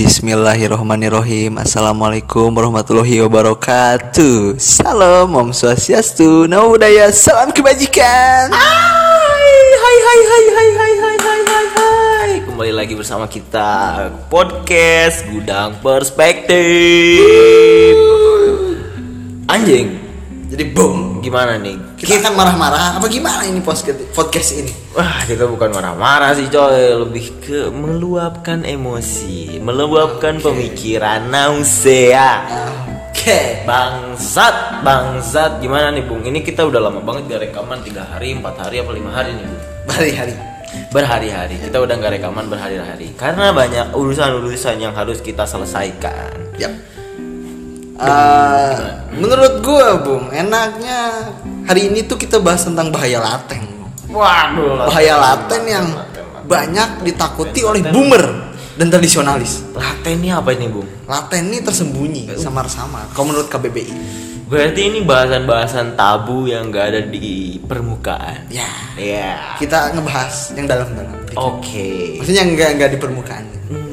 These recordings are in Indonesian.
Bismillahirrohmanirrohim Assalamualaikum warahmatullahi wabarakatuh. Salam Om Swastiastu Namo Buddhaya Salam kebajikan. Hai hai hai hai hai hai hai hai hai hai. Kembali lagi bersama kita Podcast Gudang Perspektif. Anjing Jadi boom. Gimana nih? Kita akan marah-marah. Apa gimana ini podcast, podcast ini? Wah kita bukan marah-marah sih coy. Lebih ke meluapkan emosi Meluapkan pemikiran nausea. Oke. Bangsat Bangsat. Gimana nih Bung? Ini kita udah lama banget gak rekaman. 3 hari, 4 hari, apa 5 hari nih Bung? Hari-hari berhari-hari. Kita udah nggak rekaman berhari-hari. Karena banyak urusan-urusan yang harus kita selesaikan. Yap Uh, menurut gua bung enaknya hari ini tuh kita bahas tentang bahaya laten waduh. Bahaya laten yang banyak ditakuti oleh boomer dan tradisionalis. Laten ini apa ini bung? Laten ini tersembunyi samar-samar. Kalau menurut KBBI berarti ini bahasan-bahasan tabu yang nggak ada di permukaan. Ya. Ya. Kita ngebahas yang dalam-dalam. Oke. Maksudnya nggak nggak di permukaan. Hmm,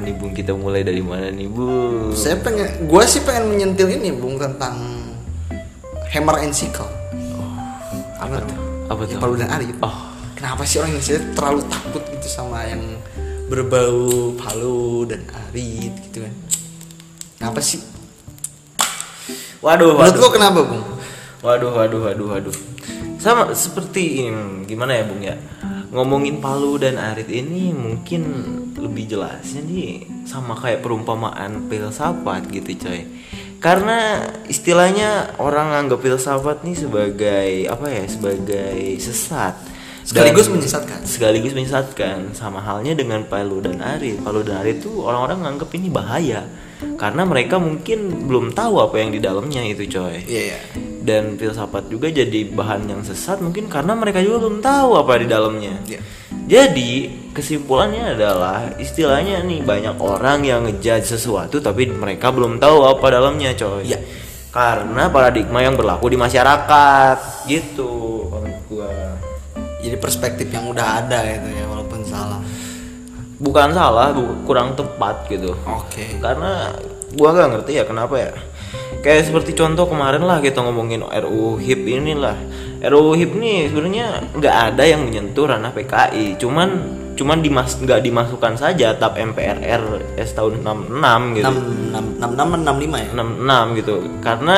apa nih bung? Kita mulai dari mana nih bung? Saya pengen gua sih pengen menyentil ini bung tentang hammer and sickle apa tuh? apa tuh? Palu dan Arif. Oh. Kenapa sih orang Indonesia terlalu takut gitu sama yang berbau palu dan arit gitu kan? Kenapa sih? Waduh menurut waduh. lo kenapa bung? Waduh, waduh, waduh, waduh. Sama seperti ini, gimana ya Bung ya? Ngomongin Palu dan Arit ini mungkin lebih jelasnya nih sama kayak perumpamaan filsafat gitu coy. Karena istilahnya orang anggap filsafat nih sebagai apa ya? Sebagai sesat. Sekaligus Dan- menyesatkan. sekaligus menyesatkan sama halnya dengan Palu dan Arit. Palu dan Arit tuh orang-orang nganggap ini bahaya karena mereka mungkin belum tahu apa yang di dalamnya itu coy iya iya dan filsafat juga jadi bahan yang sesat mungkin karena mereka juga belum tahu apa di dalamnya. Iya. Jadi kesimpulannya adalah istilahnya nih banyak orang yang ngejudge sesuatu tapi mereka belum tahu apa dalamnya coy. Iya. Karena paradigma yang berlaku di masyarakat gitu menurut gua. jadi perspektif yang udah ada gitu ya walaupun salah Bukan salah, bu- kurang tepat gitu. oke. Karena gua gak ngerti ya kenapa ya. Kayak seperti contoh kemarin lah kita ngomongin RUU HIP inilah RUU HIP nih sebenarnya nggak ada yang menyentuh ranah PKI cuman cuman dimas nggak dimasukkan saja tap MPRR S tahun 66 gitu. Enam enam enam enam enam lima ya? 66 gitu. Karena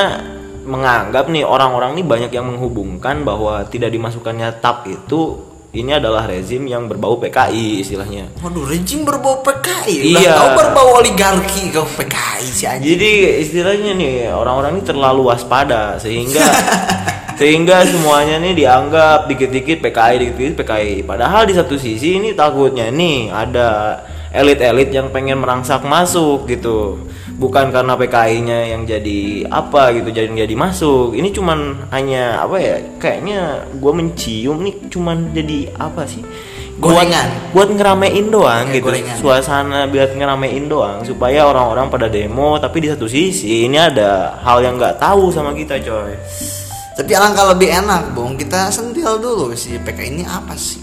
menganggap nih orang-orang nih banyak yang menghubungkan bahwa tidak dimasukkannya tap itu ini adalah rezim yang berbau PKI istilahnya waduh rejim berbau PKI udah Iya. tahu berbau oligarki kau PKI sih aja Jadi istilahnya nih orang-orang ini terlalu waspada sehingga sehingga semuanya nih dianggap dikit-dikit PKI dikit-dikit PKI. Padahal di satu sisi ini takutnya nih ada elit-elit yang pengen merangsak masuk gitu. Bukan karena PKI-nya yang jadi apa gitu jadi jadi masuk. Ini cuman hanya apa ya? Kayaknya gue mencium nih cuman jadi apa sih? Buat- Gorengan. buat ngeramein doang Ya, gitu gorengan. suasana biar ngeramein doang supaya orang-orang pada demo tapi di satu sisi ini ada hal yang nggak tahu sama kita coy tapi alangkah lebih enak bung kita sentil dulu sih PKI ini apa sih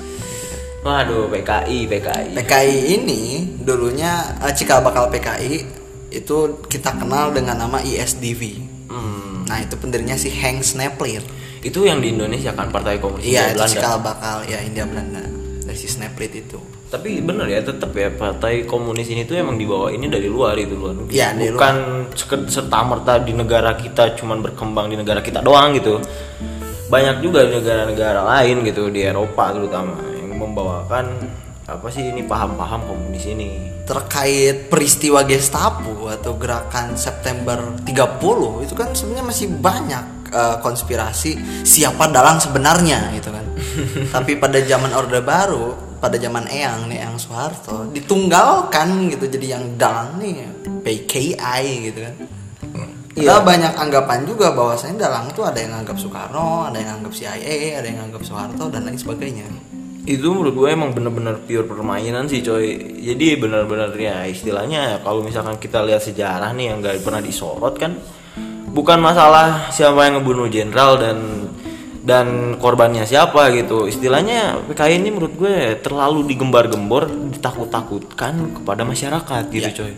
waduh PKI PKI PKI ini dulunya eh, cikal bakal PKI itu kita kenal dengan nama ISDV Hmm, nah itu pendirinya si Hank Snapler itu yang di Indonesia kan Partai Komunis iya Belanda. cikal bakal ya India Belanda dari si Snapler itu. Tapi bener ya tetap ya Partai Komunis ini tuh emang dibawa ini dari luar itu luar negeri Iya, dari bukan serta merta di negara kita cuman berkembang di negara kita doang gitu. Banyak juga di negara-negara lain gitu di Eropa terutama yang membawakan apa sih ini? Paham-paham komunis ini. Terkait peristiwa Gestapo atau gerakan September 30 itu kan sebenarnya masih banyak eh, konspirasi siapa dalang sebenarnya gitu kan. Tapi pada zaman Orde Baru pada zaman Eyang nih Eyang Soeharto ditunggalkan gitu jadi yang dalang nih PKI gitu kan. Padahal banyak anggapan juga bahwasanya dalang tuh ada yang anggap Soekarno, ada yang anggap CIA, ada yang anggap Soeharto dan lain sebagainya. Itu menurut gue emang bener-bener pure permainan sih coy. Jadi bener-bener ya istilahnya kalau misalkan kita lihat sejarah nih yang gak pernah disorot kan bukan masalah siapa yang ngebunuh jenderal dan dan korbannya siapa gitu. Istilahnya PKI ini menurut gue terlalu digembar-gembor ditakut-takutkan kepada masyarakat gitu Ya. coy.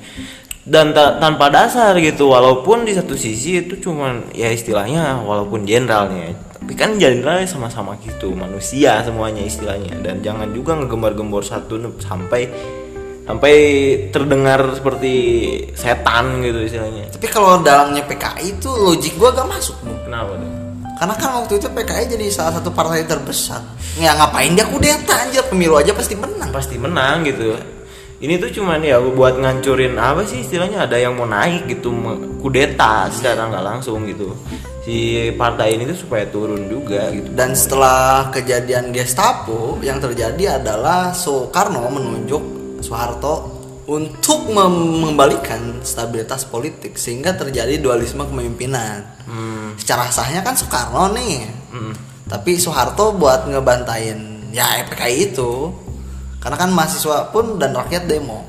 Dan ta- tanpa dasar gitu walaupun di satu sisi itu cuman ya istilahnya walaupun jenderalnya tapi kan jenderalnya sama-sama gitu manusia semuanya istilahnya dan jangan juga ngegembar-gembor satu sampai sampai terdengar seperti setan gitu istilahnya Tapi kalau dalamnya PKI itu logik gua gak masuk Bu. kenapa tuh Karena kan waktu itu PKI jadi salah satu partai terbesar. Ya ngapain dia kudeta aja pemilu aja pasti menang. pasti menang gitu ini tuh cuman ya buat ngancurin apa sih istilahnya ada yang mau naik gitu kudeta secara nggak langsung gitu si partai ini tuh supaya turun juga gitu Dan setelah kejadian Gestapo yang terjadi adalah Soekarno menunjuk Soeharto untuk mengembalikan stabilitas politik sehingga terjadi dualisme kepemimpinan. Hmm. Secara sahnya kan Soekarno nih. Mm. Tapi Soeharto buat ngebantain ya PKI itu karena kan mahasiswa pun dan rakyat demo.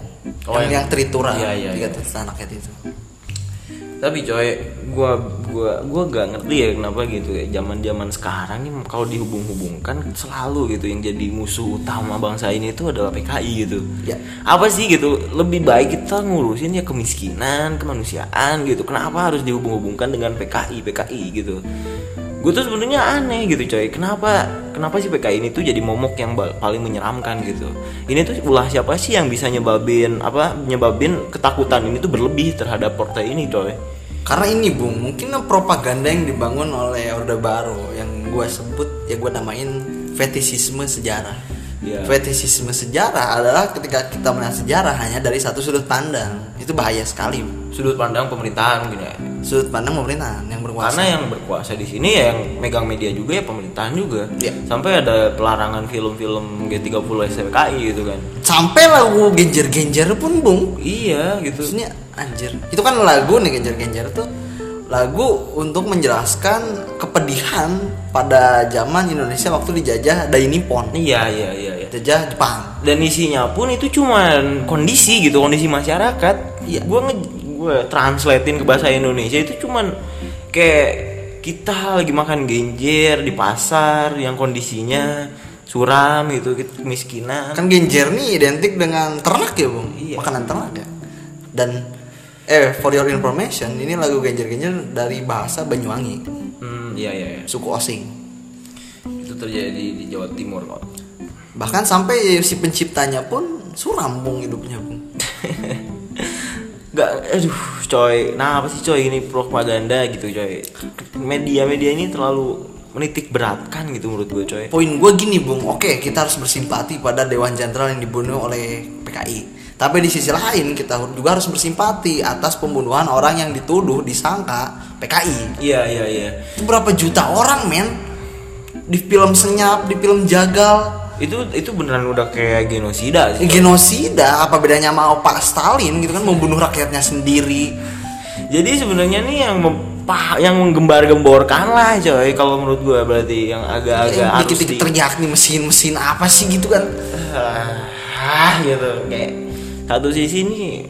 Oh, yang, yang- yang teritura Iya, iya, tiga iya. rakyat itu. Tapi coy gua gua gua gak ngerti ya kenapa gitu ya. Zaman zaman sekarang nih kalau dihubung-hubungkan selalu gitu yang jadi musuh utama bangsa ini itu adalah PKI gitu. Ya. apa sih gitu? Lebih baik kita ngurusin ya kemiskinan kemanusiaan gitu. Kenapa harus dihubung-hubungkan dengan PKI PKI gitu gue tuh sebenarnya aneh gitu coy. Kenapa kenapa sih PKI ini tuh jadi momok yang paling menyeramkan gitu? Ini tuh ulah siapa sih yang bisa nyebabin apa nyebabin ketakutan ini tuh berlebih terhadap partai ini coy? Karena ini bung mungkin propaganda yang dibangun oleh Orde Baru yang gue sebut ya gue namain fetisisme sejarah. Iya. fetisisme sejarah adalah ketika kita melihat sejarah hanya dari satu sudut pandang. Itu bahaya sekali sudut pandang pemerintahan ya sudut pandang pemerintahan yang berkuasa. Karena yang berkuasa di sini ya yang megang media juga ya pemerintahan juga. Iya. sampai ada pelarangan film-film G30 SPKI gitu kan. Sampai lagu genjer-genjer pun bung. Iya gitu. Maksudnya anjir. Itu kan lagu nih genjer-genjer tuh. Lagu untuk menjelaskan kepedihan pada zaman Indonesia waktu dijajah Dai Nippon, iya iya iya iya. Dijajah Jepang. dan isinya pun itu cuman kondisi gitu kondisi masyarakat. Iya. gue nge gue translatein ke bahasa Indonesia itu cuman kayak kita lagi makan genjer di pasar yang kondisinya suram gitu gitu, kemiskinan Kan genjer nih identik dengan ternak ya, Bung. Iya. Makanan ternak ya. Dan eh for your information, ini lagu genjer-genjer dari bahasa Banyuwangi, hmm iya iya iya. suku Osing. itu terjadi di Jawa Timur kok Bahkan sampai si penciptanya pun suram Bung hidupnya, Bung. Gak, aduh, coy. Nah, apa sih coy ini propaganda gitu, coy. Media-media ini terlalu menitik beratkan gitu menurut gue, coy. Poin gue gini bung, oke kita harus bersimpati pada Dewan Jenderal yang dibunuh oleh PKI. Tapi di sisi lain kita juga harus bersimpati atas pembunuhan orang yang dituduh disangka PKI. Iya, iya, iya. Itu berapa juta orang men? Di film senyap, di film jagal, Itu itu beneran udah kayak genosida sih. genosida. Apa bedanya sama Pak Stalin gitu kan membunuh rakyatnya sendiri? Jadi sebenarnya nih yang mem- pah- yang menggembar-gemborkan lah, coy. Kalau menurut gue berarti yang agak-agak harus Dikit-dikit di teriak nih mesin-mesin apa sih gitu kan? ah gitu kayak satu sisi ini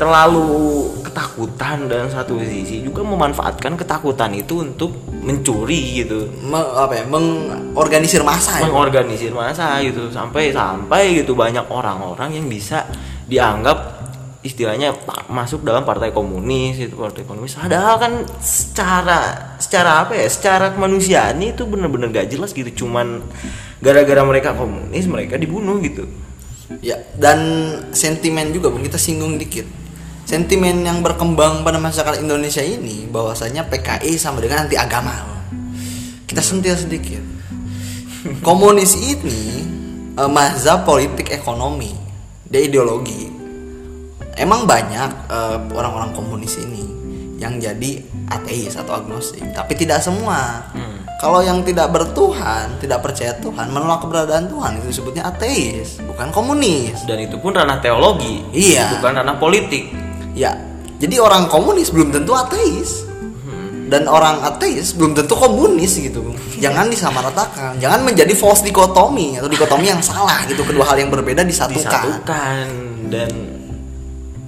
terlalu ketakutan dan satu sisi juga memanfaatkan ketakutan itu untuk mencuri gitu Me- apa ya? Mengorganisir massa ya. mengorganisir masa gitu sampai sampai gitu banyak orang-orang yang bisa dianggap istilahnya masuk dalam partai komunis itu partai komunis padahal kan secara secara apa ya secara kemanusiaan itu bener-bener gak jelas gitu cuman gara-gara mereka komunis mereka dibunuh gitu Ya, dan sentimen juga Bung kita singgung dikit. Sentimen yang berkembang pada masyarakat Indonesia ini bahwasanya PKI sama dengan anti agama. Kita sentil sedikit. Komunis ini eh, mazhab politik ekonomi, dia ideologi. Emang banyak eh, orang-orang komunis ini yang jadi ateis atau agnostik, tapi tidak semua. Kalau yang tidak bertuhan, tidak percaya Tuhan, menolak keberadaan Tuhan itu disebutnya ateis, bukan komunis. dan itu pun ranah teologi Iya. bukan ranah politik Ya, jadi orang komunis belum tentu ateis. Dan orang ateis belum tentu komunis gitu. Jangan disamaratakan, jangan menjadi false dikotomi atau dikotomi yang salah gitu. Kedua hal yang berbeda disatukan. disatukan dan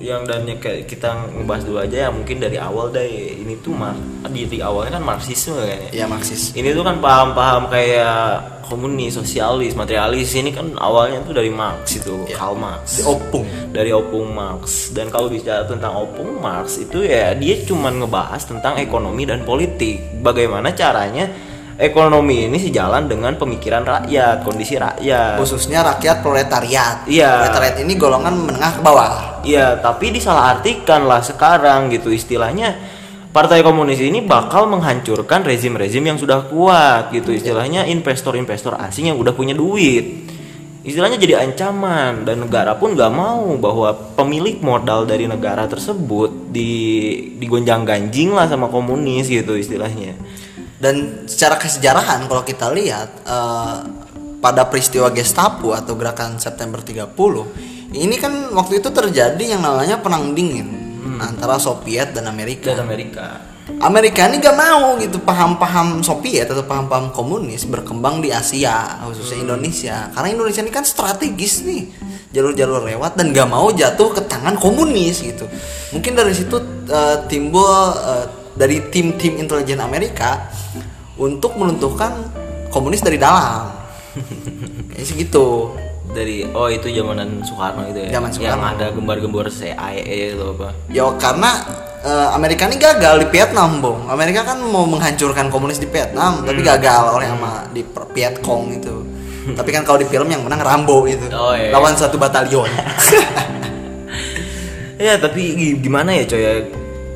yang dan kayak kita ngebahas dulu aja ya mungkin dari awal deh ini tuh mar di, di awalnya kan marxisme kan ya ya marxis ini tuh kan paham-paham kayak komunis, sosialis, materialis ini kan awalnya tuh dari Marx itu, Ya. Karl Marx. Di opung. Dari opung Marx. Dan kalau bicara tentang opung Marx itu ya dia cuman ngebahas tentang ekonomi dan politik. Bagaimana caranya ekonomi ini sejalan dengan pemikiran rakyat, kondisi rakyat. khususnya rakyat proletariat. Iya. proletariat ini golongan menengah ke bawah. Iya, tapi disalahartikan lah sekarang gitu. Istilahnya Partai Komunis ini bakal menghancurkan rezim-rezim yang sudah kuat gitu. Istilahnya investor-investor asing yang udah punya duit. Istilahnya jadi ancaman dan negara pun nggak mau bahwa pemilik modal dari negara tersebut di digonjang ganjing lah sama komunis gitu istilahnya dan secara kesejarahan kalau kita lihat eh, pada peristiwa Gestapo atau gerakan September 30 ini kan waktu itu terjadi yang namanya perang dingin antara Soviet dan Amerika. Dan Amerika. Amerika ini gak mau gitu paham-paham Soviet atau paham-paham komunis berkembang di Asia khususnya Indonesia. Karena Indonesia ini kan strategis nih jalur-jalur lewat dan gak mau jatuh ke tangan komunis gitu. Mungkin dari situ eh, timbul eh, dari tim-tim intelijen Amerika untuk menentukan komunis dari dalam kayak segitu dari oh itu zamanan Soekarno itu ya Zaman yang Soekarno. ada gembar-gembor CIA itu apa Ya karena eh, Amerika ini gagal di Vietnam, Bung. Amerika kan mau menghancurkan komunis di Vietnam, tapi gagal oleh sama di per- Vietcong itu. tapi kan kalau di film yang menang Rambo itu. Oh, iya. Lawan satu batalion. Ya tapi gi- gimana ya coy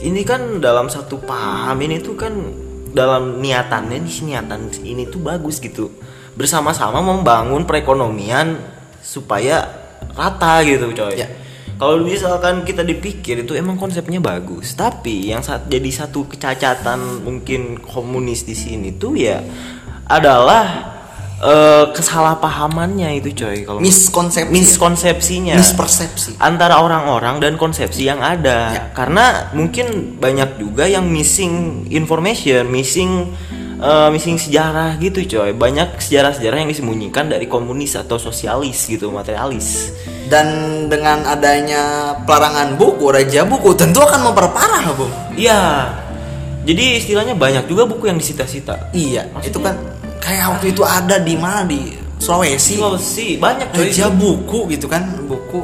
Ini kan dalam satu paham ini tuh kan Dalam niatannya nih niatan ini tuh bagus gitu Bersama-sama membangun perekonomian Supaya rata gitu coy Ya. Kalau misalkan kita dipikir itu emang konsepnya bagus Tapi yang saat jadi satu kecacatan mungkin komunis di sini tuh ya Adalah eh, kesalahpahamannya itu coy kalau Miskonsepsi. miskonsepsinya Mispersepsi. antara orang-orang dan konsepsi yang ada Ya. karena mungkin banyak juga yang missing information missing eh, missing sejarah gitu coy banyak sejarah-sejarah yang disembunyikan dari komunis atau sosialis gitu materialis Dan dengan adanya pelarangan buku, raja buku tentu akan memperparah, Bung. iya jadi istilahnya banyak juga buku yang disita-sita Iya, itu kan kayak waktu itu ada di mana di Sulawesi. Sulawesi banyak coy Raja buku gitu kan, buku.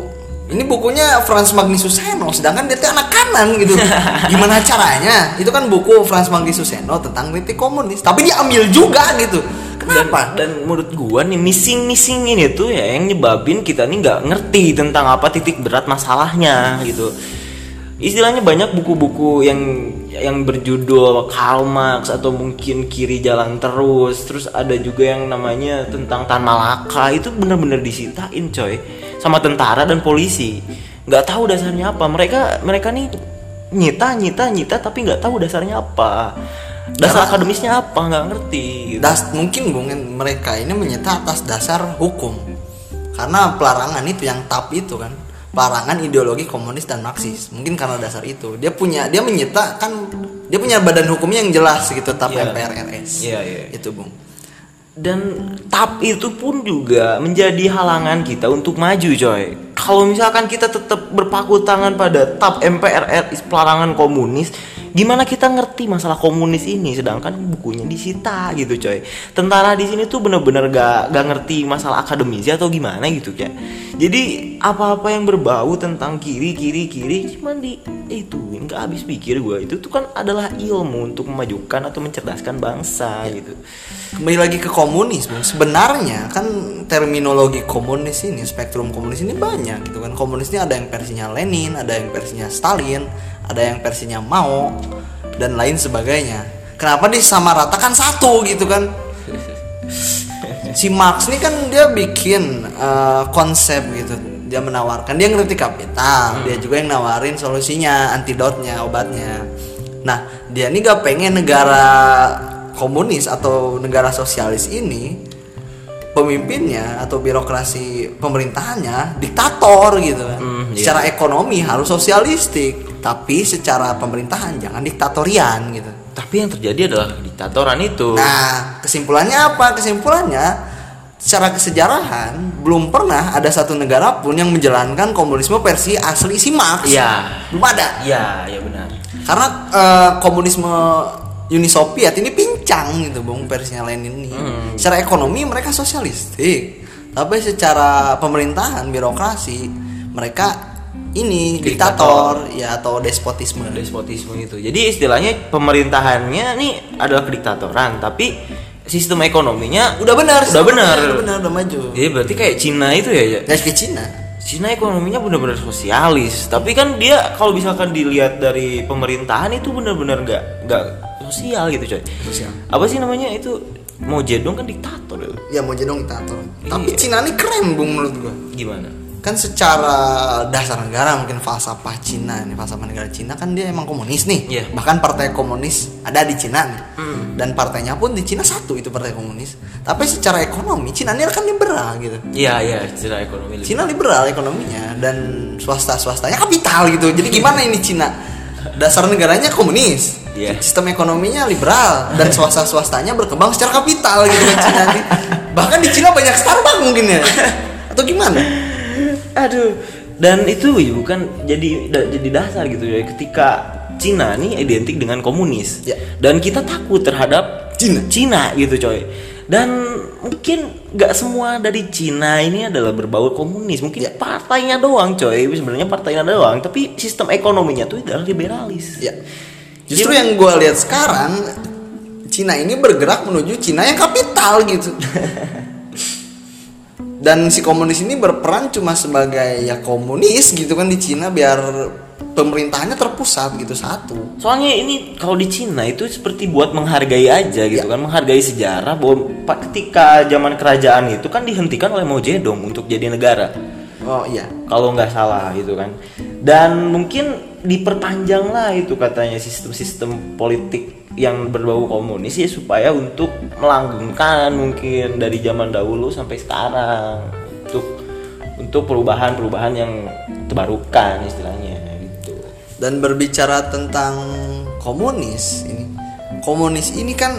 Ini bukunya Franz Magnus Suseno, sedangkan dia anak kanan gitu. Gimana caranya? Itu kan buku Franz Magnus Suseno tentang kritik komunis, tapi diambil juga gitu. dan, Kenapa? dan menurut gua nih missing missing ini tuh ya yang nyebabin kita nih nggak ngerti tentang apa titik berat masalahnya gitu istilahnya banyak buku-buku yang yang berjudul Karl Marx atau mungkin kiri jalan terus. Terus ada juga yang namanya tentang Tan Malaka. Itu bener-bener disitain coy sama tentara dan polisi. Nggak tahu dasarnya apa. Mereka mereka nih nyita nyita nyita tapi nggak tahu dasarnya apa. Dasar Karena- akademisnya apa? Nggak ngerti. Gitu. Das, mungkin Bung mereka ini menyita atas dasar hukum. Karena pelarangan itu yang tap itu kan, pelarangan ideologi komunis dan Marxis. Mungkin karena dasar itu. Dia punya dia menyita kan dia punya badan hukumnya yang jelas gitu tap Iya. MPR RS. Iya, iya. Itu, Bung. dan tap itu pun juga menjadi halangan kita untuk maju coy kalau misalkan kita tetap berpaku tangan pada tap MPR pelarangan komunis gimana kita ngerti masalah komunis ini sedangkan bukunya disita gitu coy. Tentara di sini tuh bener-bener gak, gak ngerti masalah akademisi atau gimana gitu ya jadi apa-apa yang berbau tentang kiri kiri kiri cuman di itu nggak habis pikir gue itu tuh kan adalah ilmu untuk memajukan atau mencerdaskan bangsa gitu. Kembali lagi ke komunis. Sebenarnya kan terminologi komunis ini, spektrum komunis ini banyak gitu kan. Komunis ini ada yang versinya Lenin, ada yang versinya Stalin, ada yang versinya Mao dan lain sebagainya. Kenapa disamaratakan satu gitu kan? Si Marx ini kan dia bikin eh, konsep gitu. Dia menawarkan, dia ngerti kapital, dia juga yang nawarin solusinya, antidotnya, obatnya. Nah, dia ini gak pengen negara komunis atau negara sosialis ini pemimpinnya atau birokrasi pemerintahannya diktator gitu kan. Hmm, iya. Secara ekonomi harus sosialistik, tapi secara pemerintahan jangan diktatorian gitu. Tapi yang terjadi adalah diktatoran itu. Nah, kesimpulannya apa? Kesimpulannya secara kesejarahan belum pernah ada satu negara pun yang menjalankan komunisme versi asli si Marx. Iya. Belum ada. Iya, iya benar. Karena eh, komunisme Uni Soviet ini pincang gitu, Bung, versinya Lenin ini. Hmm. Secara ekonomi mereka sosialistik, tapi secara pemerintahan birokrasi mereka ini diktator, ya atau despotisme. despotisme itu. Jadi istilahnya pemerintahannya nih adalah kediktatoran, tapi sistem ekonominya Udah benar, Udah benar. Udah benar, udah maju. Jadi berarti kayak Cina itu ya, ya. Ke Cina. Cina ekonominya benar-benar sosialis, tapi kan dia kalau misalkan dilihat dari pemerintahan itu benar-benar nggak nggak sosial gitu coy. Sosial. Apa sih namanya itu? Mau Zedong kan diktator ya. Jadi diktator. Tapi Iya. Cina ini keren, Bung menurut gua. Gimana? Kan secara dasar negara mungkin falsafah Cina ini falsafah negara Cina kan dia emang komunis nih. Iya. bahkan partai komunis ada di Cina nih. Hmm. dan partainya pun di Cina satu itu partai komunis. Tapi secara ekonomi Cina ini kan liberal gitu. Iya iya, secara ekonomi. lebih- Cina liberal ekonominya dan swasta swastanya kapital gitu. Jadi gimana ini Cina? Dasar negaranya komunis. Iya. sistem ekonominya liberal dan swasta swastanya berkembang secara kapital gitu kan Cina nih. Bahkan di Cina banyak Starbucks mungkin ya. Atau gimana Aduh. Dan itu ya bukan jadi da- jadi dasar gitu ya ketika Cina nih identik dengan komunis. Ya. Dan kita takut terhadap Cina. Cina gitu coy. Dan mungkin nggak semua dari Cina ini adalah berbau komunis. Mungkin Ya. partainya doang coy. Sebenarnya partainya doang, tapi sistem ekonominya tuh adalah liberalis. Ya. Justru yang gue lihat sekarang Cina ini bergerak menuju Cina yang kapital gitu. Dan si komunis ini berperan cuma sebagai ya komunis gitu kan di Cina biar pemerintahannya terpusat gitu satu. Soalnya ini kalau di Cina itu seperti buat menghargai aja gitu Ya. kan, menghargai sejarah bahwa ketika zaman kerajaan itu kan dihentikan oleh Mao Zedong untuk jadi negara. Oh iya. Kalau nggak salah gitu kan. Dan mungkin diperpanjang lah itu katanya sistem-sistem politik yang berbau komunis ya supaya untuk melanggengkan mungkin dari zaman dahulu sampai sekarang untuk untuk perubahan-perubahan yang terbarukan istilahnya gitu. Dan berbicara tentang komunis ini, komunis ini kan,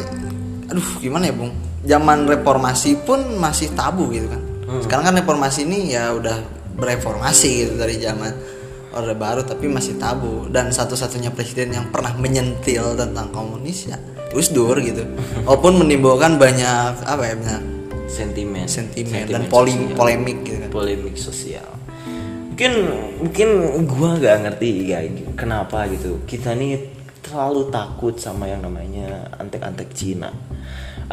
aduh gimana ya bung? Zaman reformasi pun masih tabu gitu kan. Sekarang kan reformasi ini ya udah bereformasi gitu dari zaman Orde Baru tapi masih tabu dan satu-satunya presiden yang pernah menyentil tentang komunis ya Gus Dur gitu. Walaupun menimbulkan banyak apa ya banyak Sentimen, sentimen dan Sentimen poli- sosial. polemik gitu kan. polemik sosial mungkin mungkin gua nggak ngerti ya kenapa gitu kita nih terlalu takut sama yang namanya antek-antek Cina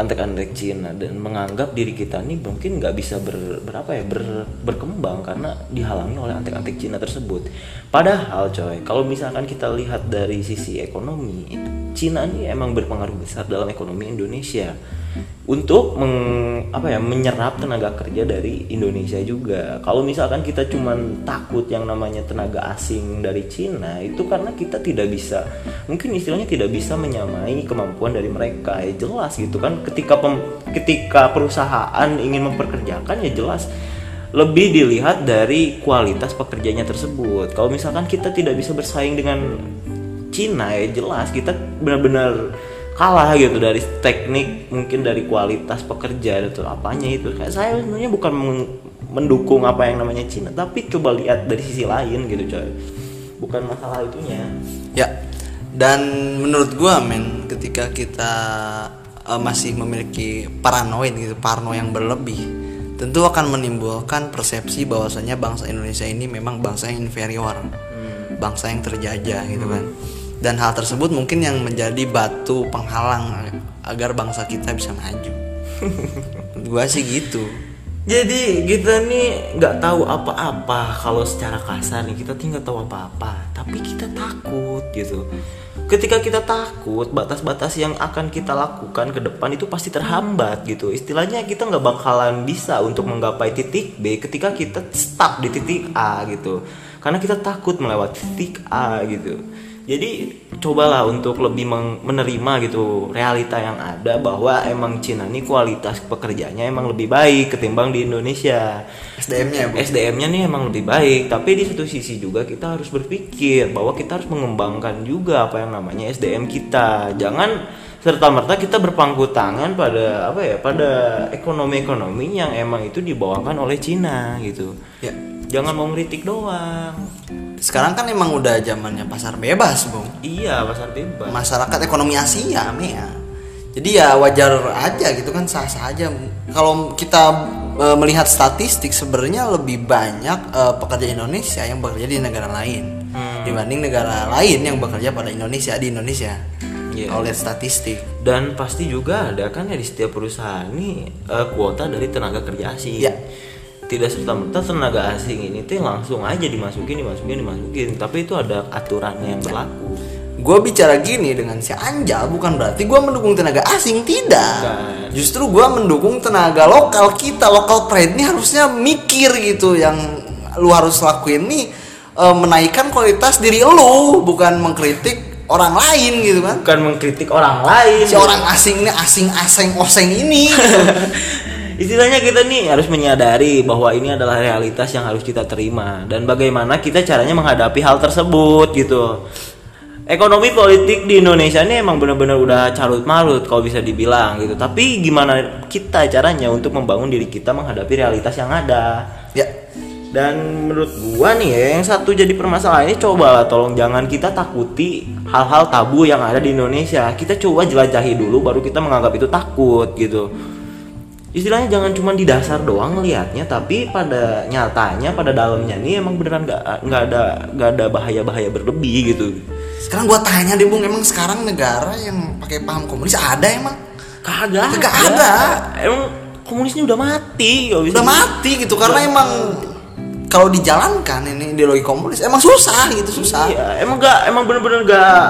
antek-antek Cina dan menganggap diri kita nih mungkin nggak bisa ber, berapa ya ber- berkembang karena dihalangi oleh antek-antek Cina tersebut. Padahal coy kalau misalkan kita lihat dari sisi ekonomi Cina nih emang berpengaruh besar dalam ekonomi Indonesia untuk meng, apa ya menyerap tenaga kerja dari Indonesia juga. Kalau misalkan kita cuman takut yang namanya tenaga asing dari Cina itu karena kita tidak bisa mungkin istilahnya tidak bisa menyamai kemampuan dari mereka. Ya jelas gitu kan ketika pem- ketika perusahaan ingin memperkerjakan ya jelas lebih dilihat dari kualitas pekerjanya tersebut. Kalau misalkan kita tidak bisa bersaing dengan Cina ya jelas kita benar-benar kalah gitu dari teknik mungkin dari kualitas pekerja atau apanya itu. Kayak saya sebenarnya bukan mendukung apa yang namanya Cina tapi coba lihat dari sisi lain gitu coy. Bukan masalah itunya. Ya, dan menurut gua men, ketika kita eh, masih memiliki paranoid gitu, parno yang berlebih, tentu akan menimbulkan persepsi bahwasanya bangsa Indonesia ini memang bangsa yang inferior, bangsa yang terjajah gitu kan. Dan hal tersebut mungkin yang menjadi batu penghalang agar bangsa kita bisa maju. Gua sih gitu. jadi kita nih nggak tahu apa-apa kalau secara kasar nih. Kita tinggal tahu apa-apa tapi kita takut gitu. Ketika kita takut batas-batas yang akan kita lakukan ke depan itu pasti terhambat gitu. Istilahnya kita nggak bakalan bisa untuk menggapai titik B ketika kita stuck di titik A gitu. Karena kita takut melewati titik A gitu jadi cobalah untuk lebih menerima gitu realita yang ada bahwa emang Cina ini kualitas pekerjaannya emang lebih baik ketimbang di Indonesia. SDM-nya ya? SDM-nya nih emang lebih baik, tapi di satu sisi juga kita harus berpikir bahwa kita harus mengembangkan juga apa yang namanya SDM kita. Jangan serta merta kita berpangku tangan pada apa ya pada ekonomi-ekonomi yang emang itu dibawakan oleh Cina gitu Ya. Jangan mau ngeritik doang Sekarang kan emang udah zamannya pasar bebas, Bung. iya pasar bebas Masyarakat ekonomi Asia, Mea. Jadi ya wajar aja gitu kan sah-sah aja. Kalau kita e, melihat statistik sebenarnya lebih banyak e, pekerja Indonesia yang bekerja di negara lain Hmm. dibanding negara lain yang bekerja pada Indonesia di Indonesia. Iya. Kalau lihat statistik. dan pasti juga ada kan ya di setiap perusahaan nih eh, kuota dari tenaga kerja asing Iya. Tidak serta merta tenaga asing ini tuh langsung aja dimasukin dimasukin dimasukin tapi itu ada aturannya yang berlaku Gue bicara gini dengan si Anjal bukan berarti gue mendukung tenaga asing tidak. Bukan. Justru gue mendukung tenaga lokal kita lokal pride ini harusnya mikir gitu yang lu harus lakuin nih eh, menaikkan kualitas diri lu bukan mengkritik orang lain gitu kan. bukan mengkritik orang lain Si orang asing ini asing aseng oseng ini. gitu. Istilahnya kita nih harus menyadari bahwa ini adalah realitas yang harus kita terima dan bagaimana kita caranya menghadapi hal tersebut gitu. Ekonomi politik di Indonesia ini emang benar-benar udah carut marut kalau bisa dibilang gitu. Tapi gimana kita caranya untuk membangun diri kita menghadapi realitas yang ada? ya. Dan menurut gua nih ya, yang satu jadi permasalahan ini cobalah tolong jangan kita takuti hal-hal tabu yang ada di Indonesia. Kita coba jelajahi dulu baru kita menganggap itu takut gitu. Istilahnya jangan cuma di dasar doang ngelihatnya, tapi pada nyatanya pada dalamnya nih emang beneran nggak nggak ada nggak ada bahaya-bahaya berlebih gitu. Sekarang gua tanya deh Bung, emang sekarang negara yang pakai paham komunis ada emang? Kagak. Kagak ada. Emang komunisnya udah mati. bisa Udah mati gitu karena emang kalau dijalankan ini ideologi komunis emang susah gitu susah. Iya, emang gak, emang bener-bener gak,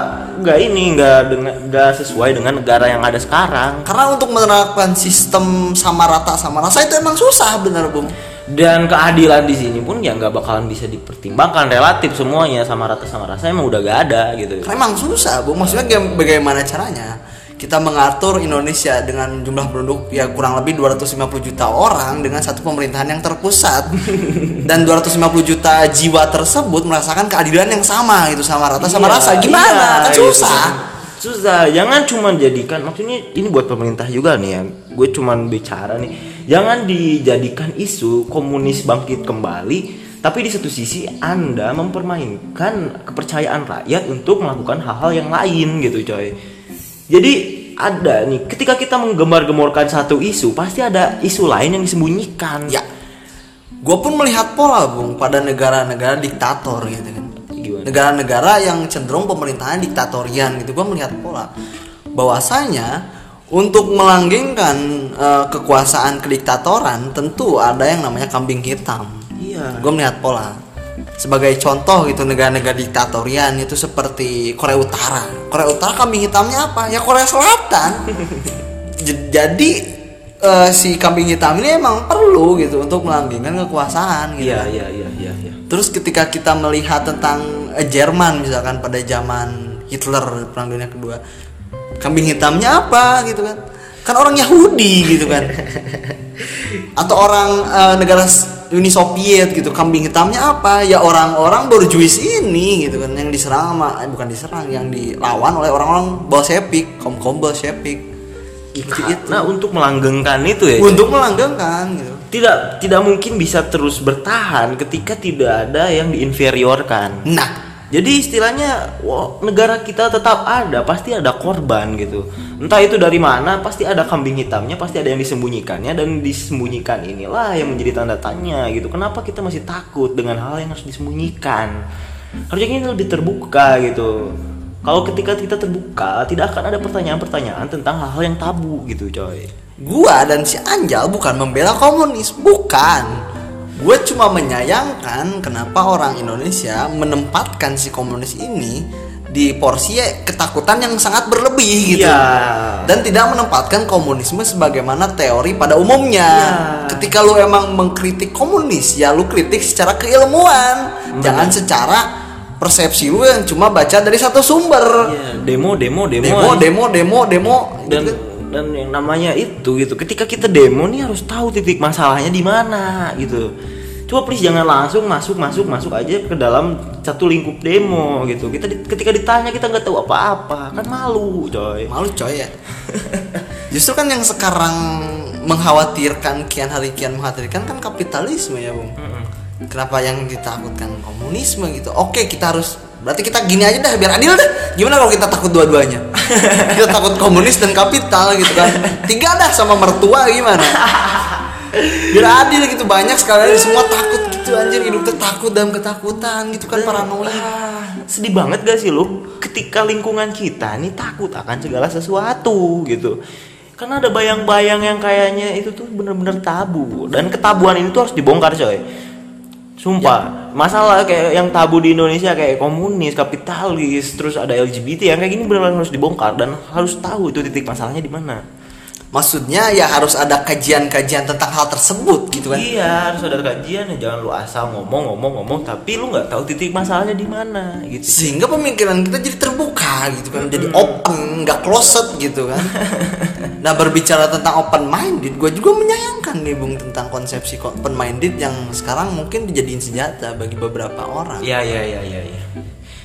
gak ini, gak dengan, gak sesuai dengan negara yang ada sekarang. Karena untuk menerapkan sistem sama rata sama rasa itu emang susah bener bung. Dan keadilan di sini pun ya nggak bakalan bisa dipertimbangkan relatif semuanya sama rata sama rasa emang udah gak ada gitu. Karena emang susah bung. Maksudnya ga- bagaimana caranya kita mengatur Indonesia dengan jumlah penduduk ya kurang lebih 250 juta orang dengan satu pemerintahan yang terpusat dan 250 juta jiwa tersebut merasakan keadilan yang sama gitu sama rata sama Iya, rasa gimana iya, kan gitu susah. kan. Susah, jangan cuma jadikan maksudnya ini buat pemerintah juga nih ya. Gue cuman bicara nih, jangan dijadikan isu komunis bangkit kembali, tapi di satu sisi Anda mempermainkan kepercayaan rakyat untuk melakukan hal-hal yang lain gitu, coy. Jadi ada nih, ketika kita menggembar-gemborkan satu isu, pasti ada isu lain yang disembunyikan. Ya, gue pun melihat pola bung pada negara-negara diktator gitu kan. Negara-negara yang cenderung pemerintahan diktatorian gitu, gue melihat pola bahwasanya untuk melanggengkan eh, kekuasaan kediktatoran tentu ada yang namanya kambing hitam. Iya. Gue melihat pola sebagai contoh gitu negara-negara diktatorian itu seperti Korea Utara. Korea Utara kambing hitamnya apa? Ya Korea Selatan. Jadi eh, si kambing hitam ini emang perlu gitu untuk melanggengkan kekuasaan gitu. Iya, iya, iya, iya, iya. Terus ketika kita melihat tentang eh, Jerman misalkan pada zaman Hitler perang dunia kedua, kambing hitamnya apa gitu kan? Kan orang Yahudi gitu kan. Atau orang eh, negara Uni Soviet gitu, kambing hitamnya apa? Ya orang-orang borjuis ini gitu kan yang diserang sama eh, bukan diserang, yang dilawan oleh orang-orang Bolshevik, kaum-kaum Bolshevik. Seperti itu. Nah, untuk melanggengkan itu ya. Untuk melanggengkan gitu. tidak tidak mungkin bisa terus bertahan ketika tidak ada yang diinferiorkan. Nah, Jadi istilahnya wah, negara kita tetap ada, pasti ada korban gitu. Entah itu dari mana, pasti ada kambing hitamnya, pasti ada yang disembunyikannya dan disembunyikan inilah yang menjadi tanda tanya gitu. Kenapa kita masih takut dengan hal yang harus disembunyikan? Harusnya ini lebih terbuka gitu. Kalau ketika kita terbuka, tidak akan ada pertanyaan-pertanyaan tentang hal-hal yang tabu gitu, coy. gua dan si Anjal bukan membela komunis, bukan. Gue cuma menyayangkan kenapa orang Indonesia menempatkan si komunis ini di porsi ketakutan yang sangat berlebih gitu. Iya. Dan tidak menempatkan komunisme sebagaimana teori pada umumnya. Iya. Ketika lu emang mengkritik komunis, ya lu kritik secara keilmuan, jangan secara persepsi lu yang cuma baca dari satu sumber. Iya, demo, demo, demo, Demo, aja. demo, demo, demo, dan gitu. Dan yang namanya itu gitu ketika kita demo nih harus tahu titik masalahnya di mana gitu. Coba please jangan langsung masuk masuk masuk aja ke dalam satu lingkup demo gitu. Kita di- ketika ditanya kita nggak tahu apa-apa kan malu coy. Malu coy ya? Justru kan yang sekarang mengkhawatirkan kian hari kian mengkhawatirkan kan kapitalisme ya bung. Kenapa yang ditakutkan komunisme gitu? Oke kita harus berarti kita gini aja dah biar adil dah. Gimana kalau kita takut dua-duanya? Kita takut komunis dan kapital gitu kan. Tiga dah sama mertua gimana? Biar adil gitu banyak sekali. Semua takut gitu anjir. Hidup tuh takut dalam ketakutan gitu kan paranoid sedih banget gak sih lu? Ketika lingkungan kita nih takut akan segala sesuatu gitu. Karena ada bayang-bayang yang kayaknya itu tuh bener-bener tabu. Dan ketabuan ini tuh harus dibongkar coy sumpah masalah kayak yang tabu di Indonesia kayak komunis kapitalis terus ada LGBT yang kayak gini benar-benar harus dibongkar dan harus tahu itu titik masalahnya di mana maksudnya ya harus ada kajian-kajian tentang hal tersebut gitu kan? Iya harus ada kajian. Ya jangan lu asal ngomong ngomong ngomong tapi lu nggak tahu titik masalahnya di mana gitu. Sehingga pemikiran kita jadi terbuka gitu kan? Jadi open nggak closet gitu kan? Nah berbicara tentang open minded gue juga menyayangkan nih bung tentang konsepsi open minded yang sekarang mungkin dijadiin senjata bagi beberapa orang. Iya iya iya iya. Ya.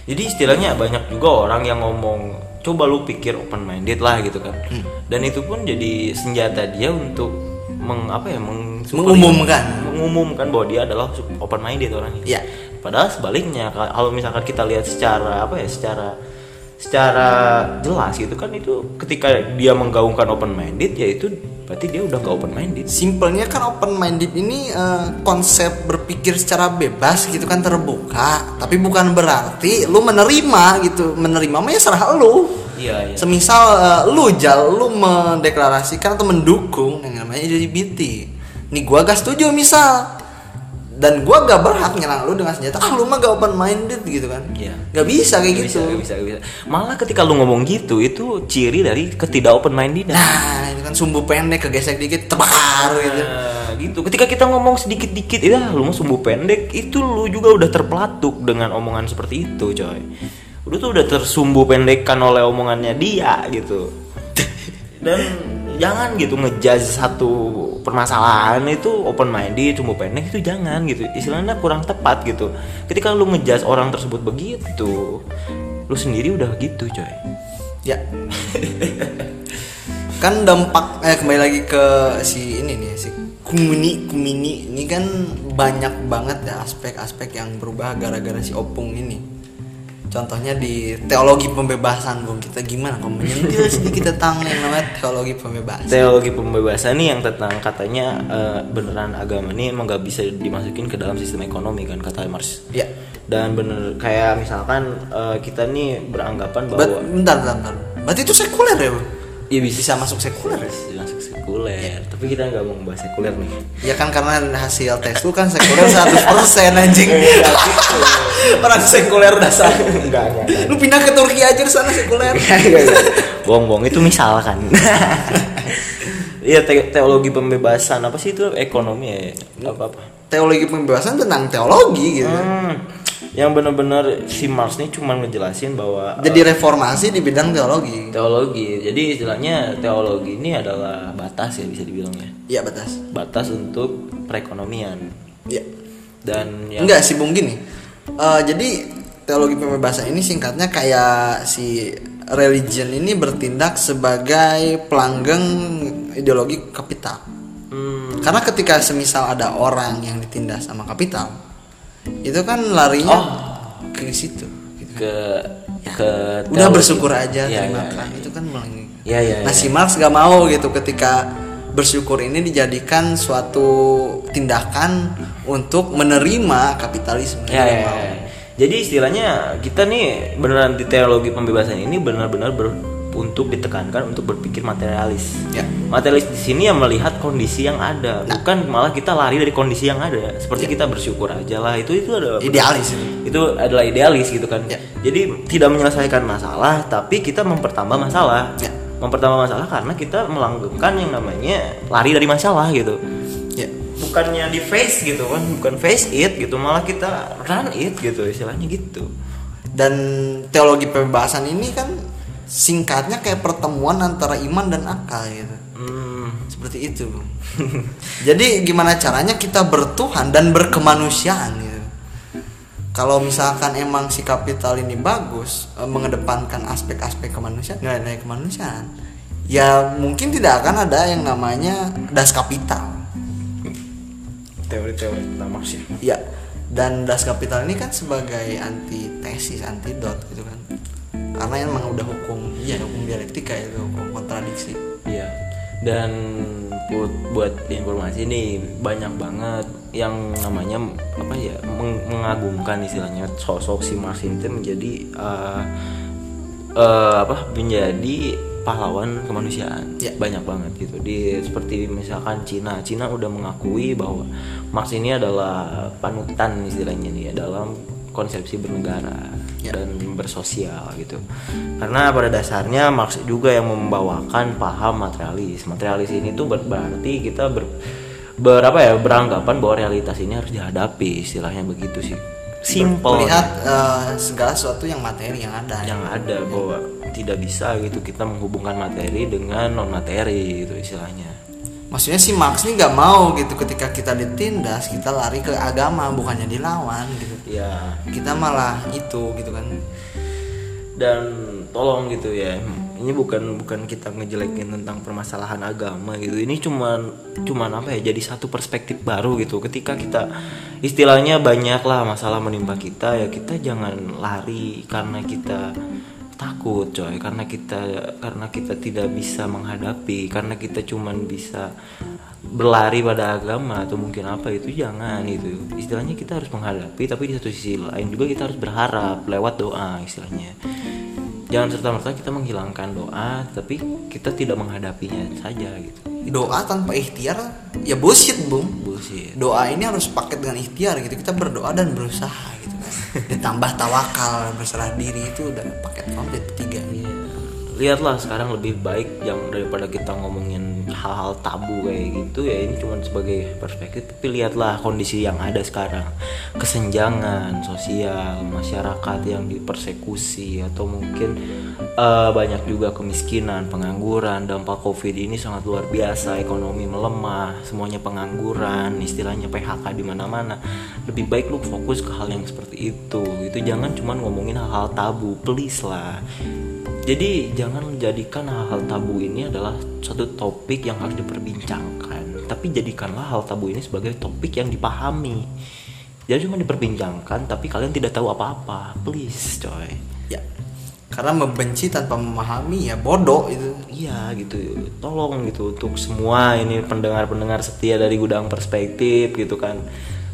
Jadi istilahnya banyak juga orang yang ngomong coba lu pikir open minded lah gitu kan. Dan itu pun jadi senjata dia untuk meng apa ya meng Mengumumkan. mengumumkan bahwa dia adalah open minded orangnya. Iya. Padahal sebaliknya ka- kalau misalkan kita lihat secara apa ya secara secara jelas gitu kan itu ketika dia menggaungkan open minded ya itu berarti dia udah gak open minded. simpelnya kan open minded ini eh, konsep berpikir secara bebas gitu kan terbuka tapi bukan berarti lu menerima gitu menerima mah ya serah lu Iya iya. Semisal eh, lu jal lu mendeklarasikan atau mendukung yang namanya LGBT. Nih gua gak setuju misal. Dan gua gak berhak nyerang lu dengan senjata ah lu mah gak open minded gitu kan. Iya. Gak bisa kayak Gak gitu. bisa, gak bisa, gak bisa. Malah ketika lu ngomong gitu, itu ciri dari ketidak open minded. Nah, itu kan sumbu pendek kegesek dikit tebar gitu. Nah, gitu. Ketika kita ngomong sedikit-dikit, ya lu mau sumbu pendek, itu lu juga udah terpelatuk dengan omongan seperti itu, coy. Lu tuh udah tersumbu pendekkan oleh omongannya dia gitu. Dan jangan gitu ngejudge satu permasalahan itu open minded, sumbu pendek itu jangan gitu. Istilahnya kurang tepat gitu. Ketika lu ngejudge orang tersebut begitu, lu sendiri udah gitu, coy. Ya. kan dampak eh kembali lagi ke si ini nih si kumini kumini ini kan banyak banget ya aspek-aspek yang berubah gara-gara si opung ini contohnya di teologi pembebasan bung kita gimana kok menyentil sedikit tentang yang namanya teologi pembebasan teologi pembebasan nih yang tentang katanya eh, beneran agama ini emang gak bisa dimasukin ke dalam sistem ekonomi kan kata Marx ya dan bener kayak misalkan eh, kita nih beranggapan bahwa bentar, bentar, bentar. Berarti itu sekuler ya, Bung? ya bisa Bisa masuk sekuler ya? Sekuler. Tapi kita nggak mau membahas sekuler nih. Ya kan karena hasil tes lu kan sekuler 100% anjing. Orang sekuler dasar. enggak enggak Lu pindah ke Turki aja di sana sekuler. bohong-bohong itu misalkan Iya te- teologi pembebasan apa sih itu? Ekonomi ya apa apa Teologi pembebasan tentang teologi gitu. Hmm, yang benar-benar si Marx nih cuma ngejelasin bahwa Jadi reformasi di bidang teologi. teologi jadi istilahnya teologi ini adalah batas ya bisa dibilang ya Iya, batas. batas untuk perekonomian Iya. dan yang Enggak sih, Bung gini. Eh, jadi teologi pembebasan ini singkatnya kayak si religion ini bertindak sebagai pelanggeng ideologi kapital. hmm, Karena ketika semisal ada orang yang ditindas sama kapital, itu kan larinya ke situ. gitu. ke ke Udah bersyukur aja, Iya, terima iya, kasih. Itu kan melangi. Iya, iya, Nah iya. si Marx gak mau gitu ketika bersyukur ini dijadikan suatu tindakan untuk menerima kapitalisme. Ya, ya, ya. Jadi istilahnya kita nih beneran di teologi pembebasan ini benar-benar ber- untuk ditekankan untuk berpikir materialis. Ya. Materialis di sini yang melihat kondisi yang ada, Nah. bukan malah kita lari dari kondisi yang ada. Seperti kita bersyukur aja lah. Itu itu adalah Idealis itu. Itu adalah idealis gitu kan. Ya. Jadi tidak menyelesaikan masalah, tapi kita mempertambah masalah. Ya. Mempertambah masalah karena kita melanggengkan yang namanya lari dari masalah gitu Ya. bukannya di face gitu kan bukan face it gitu malah kita run it gitu istilahnya gitu Dan teologi pembebasan ini kan singkatnya kayak pertemuan antara iman dan akal gitu. hmm, seperti itu jadi gimana caranya kita bertuhan dan berkemanusiaan gitu? Kalau misalkan emang si kapital ini bagus eh, mengedepankan aspek-aspek kemanusiaan nilai-nilai kemanusiaan ya mungkin tidak akan ada yang namanya das kapital. Teori-teori tentang Marx ya ya dan das kapital ini kan sebagai antitesis antidot gitu kan karena emang udah hukum iya hukum dialektika itu hukum kontradiksi Iya. Dan buat, buat informasi nih banyak banget yang namanya apa ya meng- mengagumkan istilahnya sosok si Marx ini tuh menjadi eh, eh, apa menjadi pahlawan kemanusiaan Ya. banyak banget gitu di seperti misalkan Cina Cina udah mengakui bahwa Marx ini adalah panutan istilahnya nih ya dalam konsepsi bernegara Ya. dan bersosial gitu. Karena pada dasarnya Marx juga yang membawakan paham materialis. Materialis ini tuh ber- berarti kita ber, berapa ya beranggapan bahwa realitas ini harus dihadapi istilahnya begitu sih. Simple. melihat eh, segala sesuatu yang materi yang ada. Yang ada bahwa tidak bisa gitu kita menghubungkan materi dengan non materi gitu istilahnya. Maksudnya si Marx ini nggak mau gitu ketika kita ditindas kita lari ke agama bukannya dilawan gitu ya kita malah itu gitu kan. Dan tolong gitu ya ini bukan bukan kita ngejelekin tentang permasalahan agama gitu. Ini cuman cuman apa ya jadi satu perspektif baru gitu. Ketika kita istilahnya banyak lah masalah menimpa kita ya kita jangan lari karena kita takut coy. Karena kita karena kita tidak bisa menghadapi karena kita cuman bisa berlari pada agama atau mungkin apa itu jangan itu istilahnya kita harus menghadapi tapi di satu sisi lain juga kita harus berharap lewat doa istilahnya. Jangan serta merta kita menghilangkan doa tapi kita tidak menghadapinya saja gitu. Doa tanpa ikhtiar ya bullshit bung. Bullshit. Doa ini harus paket dengan ikhtiar gitu. Kita berdoa dan berusaha gitu. Kan ditambah tawakal berserah diri itu udah paket komplit tiga Iya. lihatlah sekarang lebih baik yang daripada kita ngomongin hal-hal tabu kayak gitu ya ini cuma sebagai perspektif. Tapi lihatlah kondisi yang ada sekarang. Kesenjangan sosial masyarakat yang dipersekusi atau mungkin eh, banyak juga kemiskinan pengangguran dampak covid ini sangat luar biasa. Ekonomi melemah semuanya pengangguran istilahnya PHK di mana-mana. Lebih baik lu fokus ke hal yang seperti itu itu jangan cuma ngomongin hal-hal tabu please lah jadi jangan menjadikan hal-hal tabu ini adalah satu topik yang harus diperbincangkan, tapi jadikanlah hal tabu ini sebagai topik yang dipahami. Jadi cuma diperbincangkan, tapi kalian tidak tahu apa-apa, please, coy. ya karena membenci tanpa memahami ya bodoh itu Iya gitu, tolong gitu untuk semua ini pendengar-pendengar setia dari gudang perspektif gitu kan.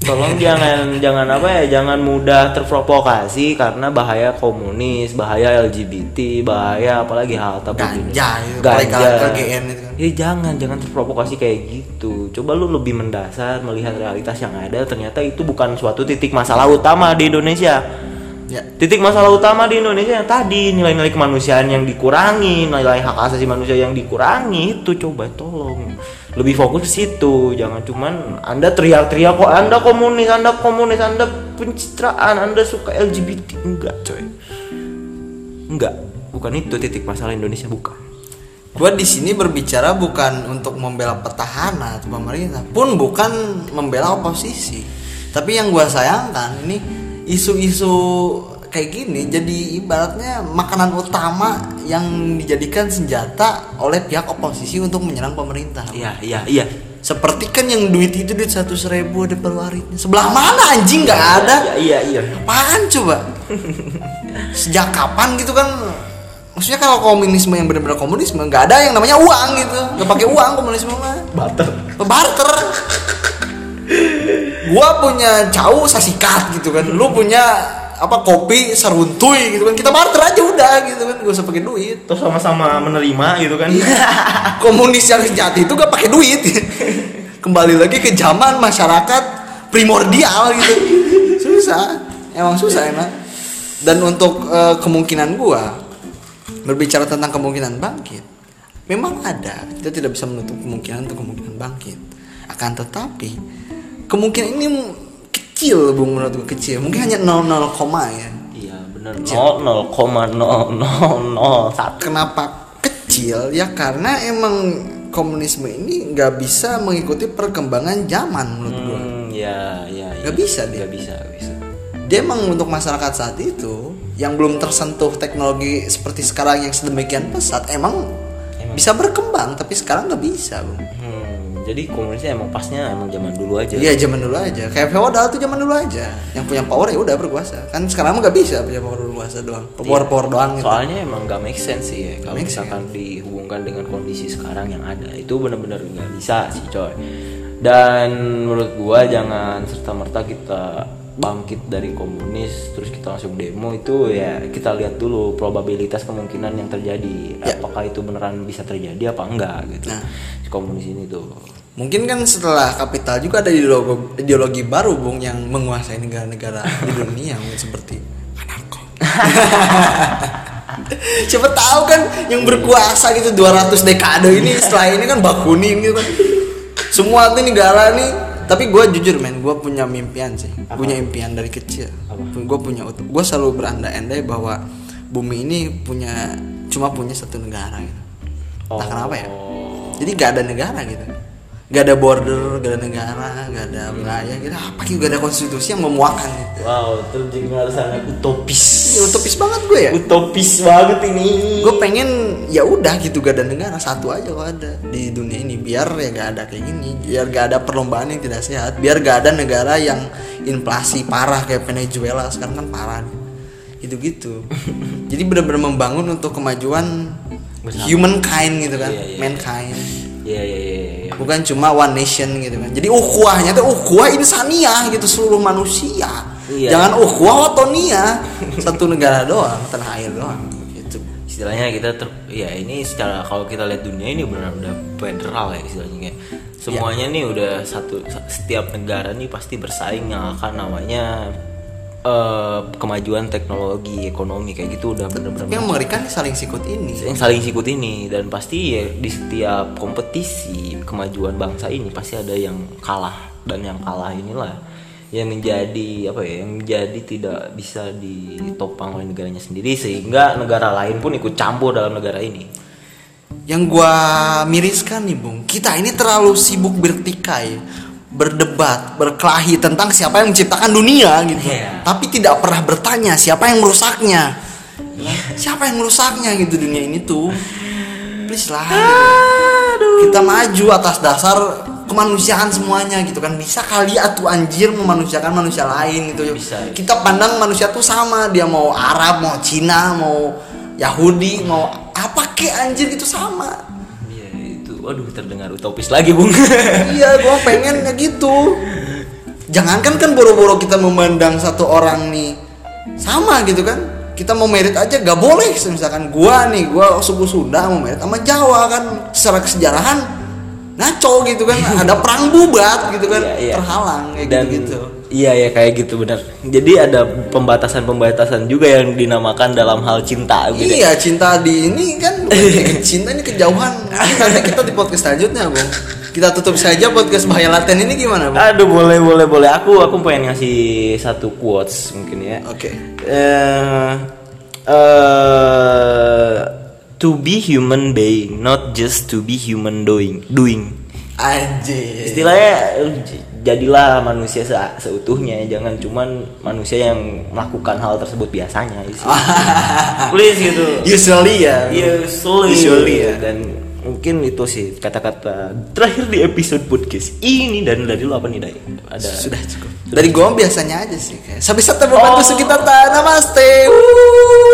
Tolong jangan jangan apa ya, jangan mudah terprovokasi karena bahaya komunis, bahaya LGBT, bahaya apalagi hal tabu ganja apalagi Ganja. ke GN itu kan Ya jangan, jangan terprovokasi kayak gitu. Coba lu lebih mendasar melihat realitas yang ada. Ternyata itu bukan suatu titik masalah utama di Indonesia. ya Titik masalah utama di Indonesia yang tadi nilai-nilai kemanusiaan yang dikurangi, nilai hak asasi manusia yang dikurangi itu coba tolong lebih fokus ke situ. Jangan cuman Anda teriak-teriak kok Anda komunis, Anda komunis, Anda pencitraan, Anda suka LGBT. Enggak, coy. Enggak, bukan itu titik masalah Indonesia bukan. gue di sini berbicara bukan untuk membela petahana atau pemerintah pun bukan membela oposisi tapi yang gue sayangkan ini isu-isu kayak gini jadi ibaratnya makanan utama yang dijadikan senjata oleh pihak oposisi untuk menyerang pemerintah. Iya, iya, iya. seperti kan yang duit itu duit satu seribu ada peluaritnya sebelah mana anjing? Nggak ada. Iya, iya, iya. apaan coba? Sejak kapan gitu kan? Maksudnya kalau komunisme yang benar-benar komunisme nggak ada yang namanya uang gitu. Nggak pakai uang komunisme mah. Barter. barter. Gua punya jauh sasikat gitu kan. Lu punya apa kopi saruntuy gitu kan. Kita barter aja udah gitu kan. Gak usah pakai duit. Terus sama-sama menerima gitu kan. komunis yang sejati itu gak pakai duit. Kembali lagi ke zaman masyarakat primordial gitu. Susah. Emang susah emang. Dan untuk eh, kemungkinan gua berbicara tentang kemungkinan bangkit memang ada. Kita tidak bisa menutup kemungkinan untuk kemungkinan bangkit. Akan tetapi kemungkinan ini kecil bung menurut gua kecil mungkin hanya 00, koma ya Iya, benar. 0,0001. kenapa kecil ya karena emang komunisme ini nggak bisa mengikuti perkembangan zaman menurut Hmm, ya, ya, ya. Nggak bisa dia. Nggak bisa, nggak bisa. dia emang untuk masyarakat saat itu yang belum tersentuh teknologi seperti sekarang yang sedemikian pesat emang, bisa berkembang tapi sekarang nggak bisa bung Hmm, jadi komunisnya emang pasnya emang zaman dulu aja. iya zaman dulu aja. Kayak feodal tuh zaman dulu aja. Yang punya power ya udah berkuasa. Kan sekarang mah nggak bisa punya power berkuasa doang. Power power doang gitu. Soalnya emang gak make sense sih ya. Kalau misalkan dihubungkan dengan kondisi sekarang yang ada itu benar-benar nggak bisa sih coy. Dan menurut gua jangan serta merta kita bangkit dari komunis terus kita langsung demo itu ya kita lihat dulu probabilitas kemungkinan yang terjadi. Ya. apakah itu beneran bisa terjadi apa enggak gitu. Nah. Komunis ini tuh. Mungkin kan setelah kapital juga ada ideologi, ideologi baru bung yang menguasai negara-negara di dunia mungkin seperti anarko. Siapa tahu kan yang berkuasa gitu 200 dekade ini setelah ini kan bakunin gitu kan. Semua tuh negara nih tapi gue jujur men gue punya mimpian sih. Punya impian dari kecil. Gue punya gue selalu berandai-andai bahwa bumi ini punya cuma punya satu negara gitu. Entah kenapa ya jadi gak ada negara gitu. Gak ada border gak ada negara gak ada wilayah gitu. Apa gitu? Gak ada konstitusi yang memuakan gitu. Wow terdengar sangat utopis. Ya utopis banget gue ya. Utopis banget ini. Gue pengen ya udah gitu gak ada negara. Satu aja kok ada di dunia ini. Biar ya gak ada kayak gini. Biar gak ada perlombaan yang tidak sehat. Biar gak ada negara yang inflasi parah kayak Venezuela. Sekarang kan parah gitu gitu jadi benar-benar membangun untuk kemajuan Bersama. humankind gitu kan Iya, iya, iya. mankind ya ya ya, ya. bukan cuma one nation gitu kan jadi ukhuwahnya tuh ukhuwah insaniah gitu seluruh manusia Iya. jangan ukhuwah watonia satu negara doang tanah air doang gitu istilahnya kita ter, ya ini secara kalau kita lihat dunia ini benar udah federal ya istilahnya kayak semuanya nih udah satu setiap negara nih pasti bersaing yang akan namanya eh, kemajuan teknologi ekonomi kayak gitu udah bener-bener yang mengerikan saling sikut ini. yang saling sikut ini dan pasti ya di setiap kompetisi kemajuan bangsa ini pasti ada yang kalah dan yang kalah inilah yang menjadi apa ya yang menjadi tidak bisa ditopang oleh negaranya sendiri sehingga negara lain pun ikut campur dalam negara ini Yang gua miriskan nih, Bung. Kita ini terlalu sibuk bertikai, berdebat, berkelahi tentang siapa yang menciptakan dunia gitu. Iya. Tapi tidak pernah bertanya siapa yang merusaknya. Siapa yang merusaknya gitu dunia ini tuh. Please lah. gitu. Kita maju atas dasar kemanusiaan semuanya gitu kan bisa kali atuh anjir memanusiakan manusia lain gitu Bisa. kita pandang manusia tuh sama dia mau Arab mau Cina mau Yahudi mau apa ke anjir gitu sama Iya waduh terdengar utopis lagi bung. iya gua pengen ya gitu. Jangankan kan boro-boro kita memandang satu orang nih sama gitu kan. Kita mau merit aja gak boleh. Misalkan gua nih gua suku Sunda mau merit sama Jawa kan secara kesejarahan ngaco gitu kan ada perang bubat gitu kan Iya, iya. terhalang kayak Dan gitu gitu iya ya kayak gitu benar. Jadi ada pembatasan-pembatasan juga yang dinamakan dalam hal cinta gitu. Iya cinta di ini kan cinta ini kejauhan. Nanti kita di podcast selanjutnya bung. Kita tutup saja podcast bahaya laten ini gimana bung? Aduh boleh boleh boleh aku aku pengen ngasih satu quotes mungkin ya. Oke. Eh eh, to be human being not just to be human doing doing. Anjir. Istilahnya jadilah manusia se- seutuhnya jangan cuman manusia yang melakukan hal tersebut biasanya please gitu Usually ya. usually, Usually ya. dan mungkin itu sih kata-kata terakhir di episode podcast ini dan dari lu apa nih Dai? ada Sudah cukup. Dari gua biasanya aja sih kayak. Sampai satu Oh. membantu sekitar tanah namaste. Wuh.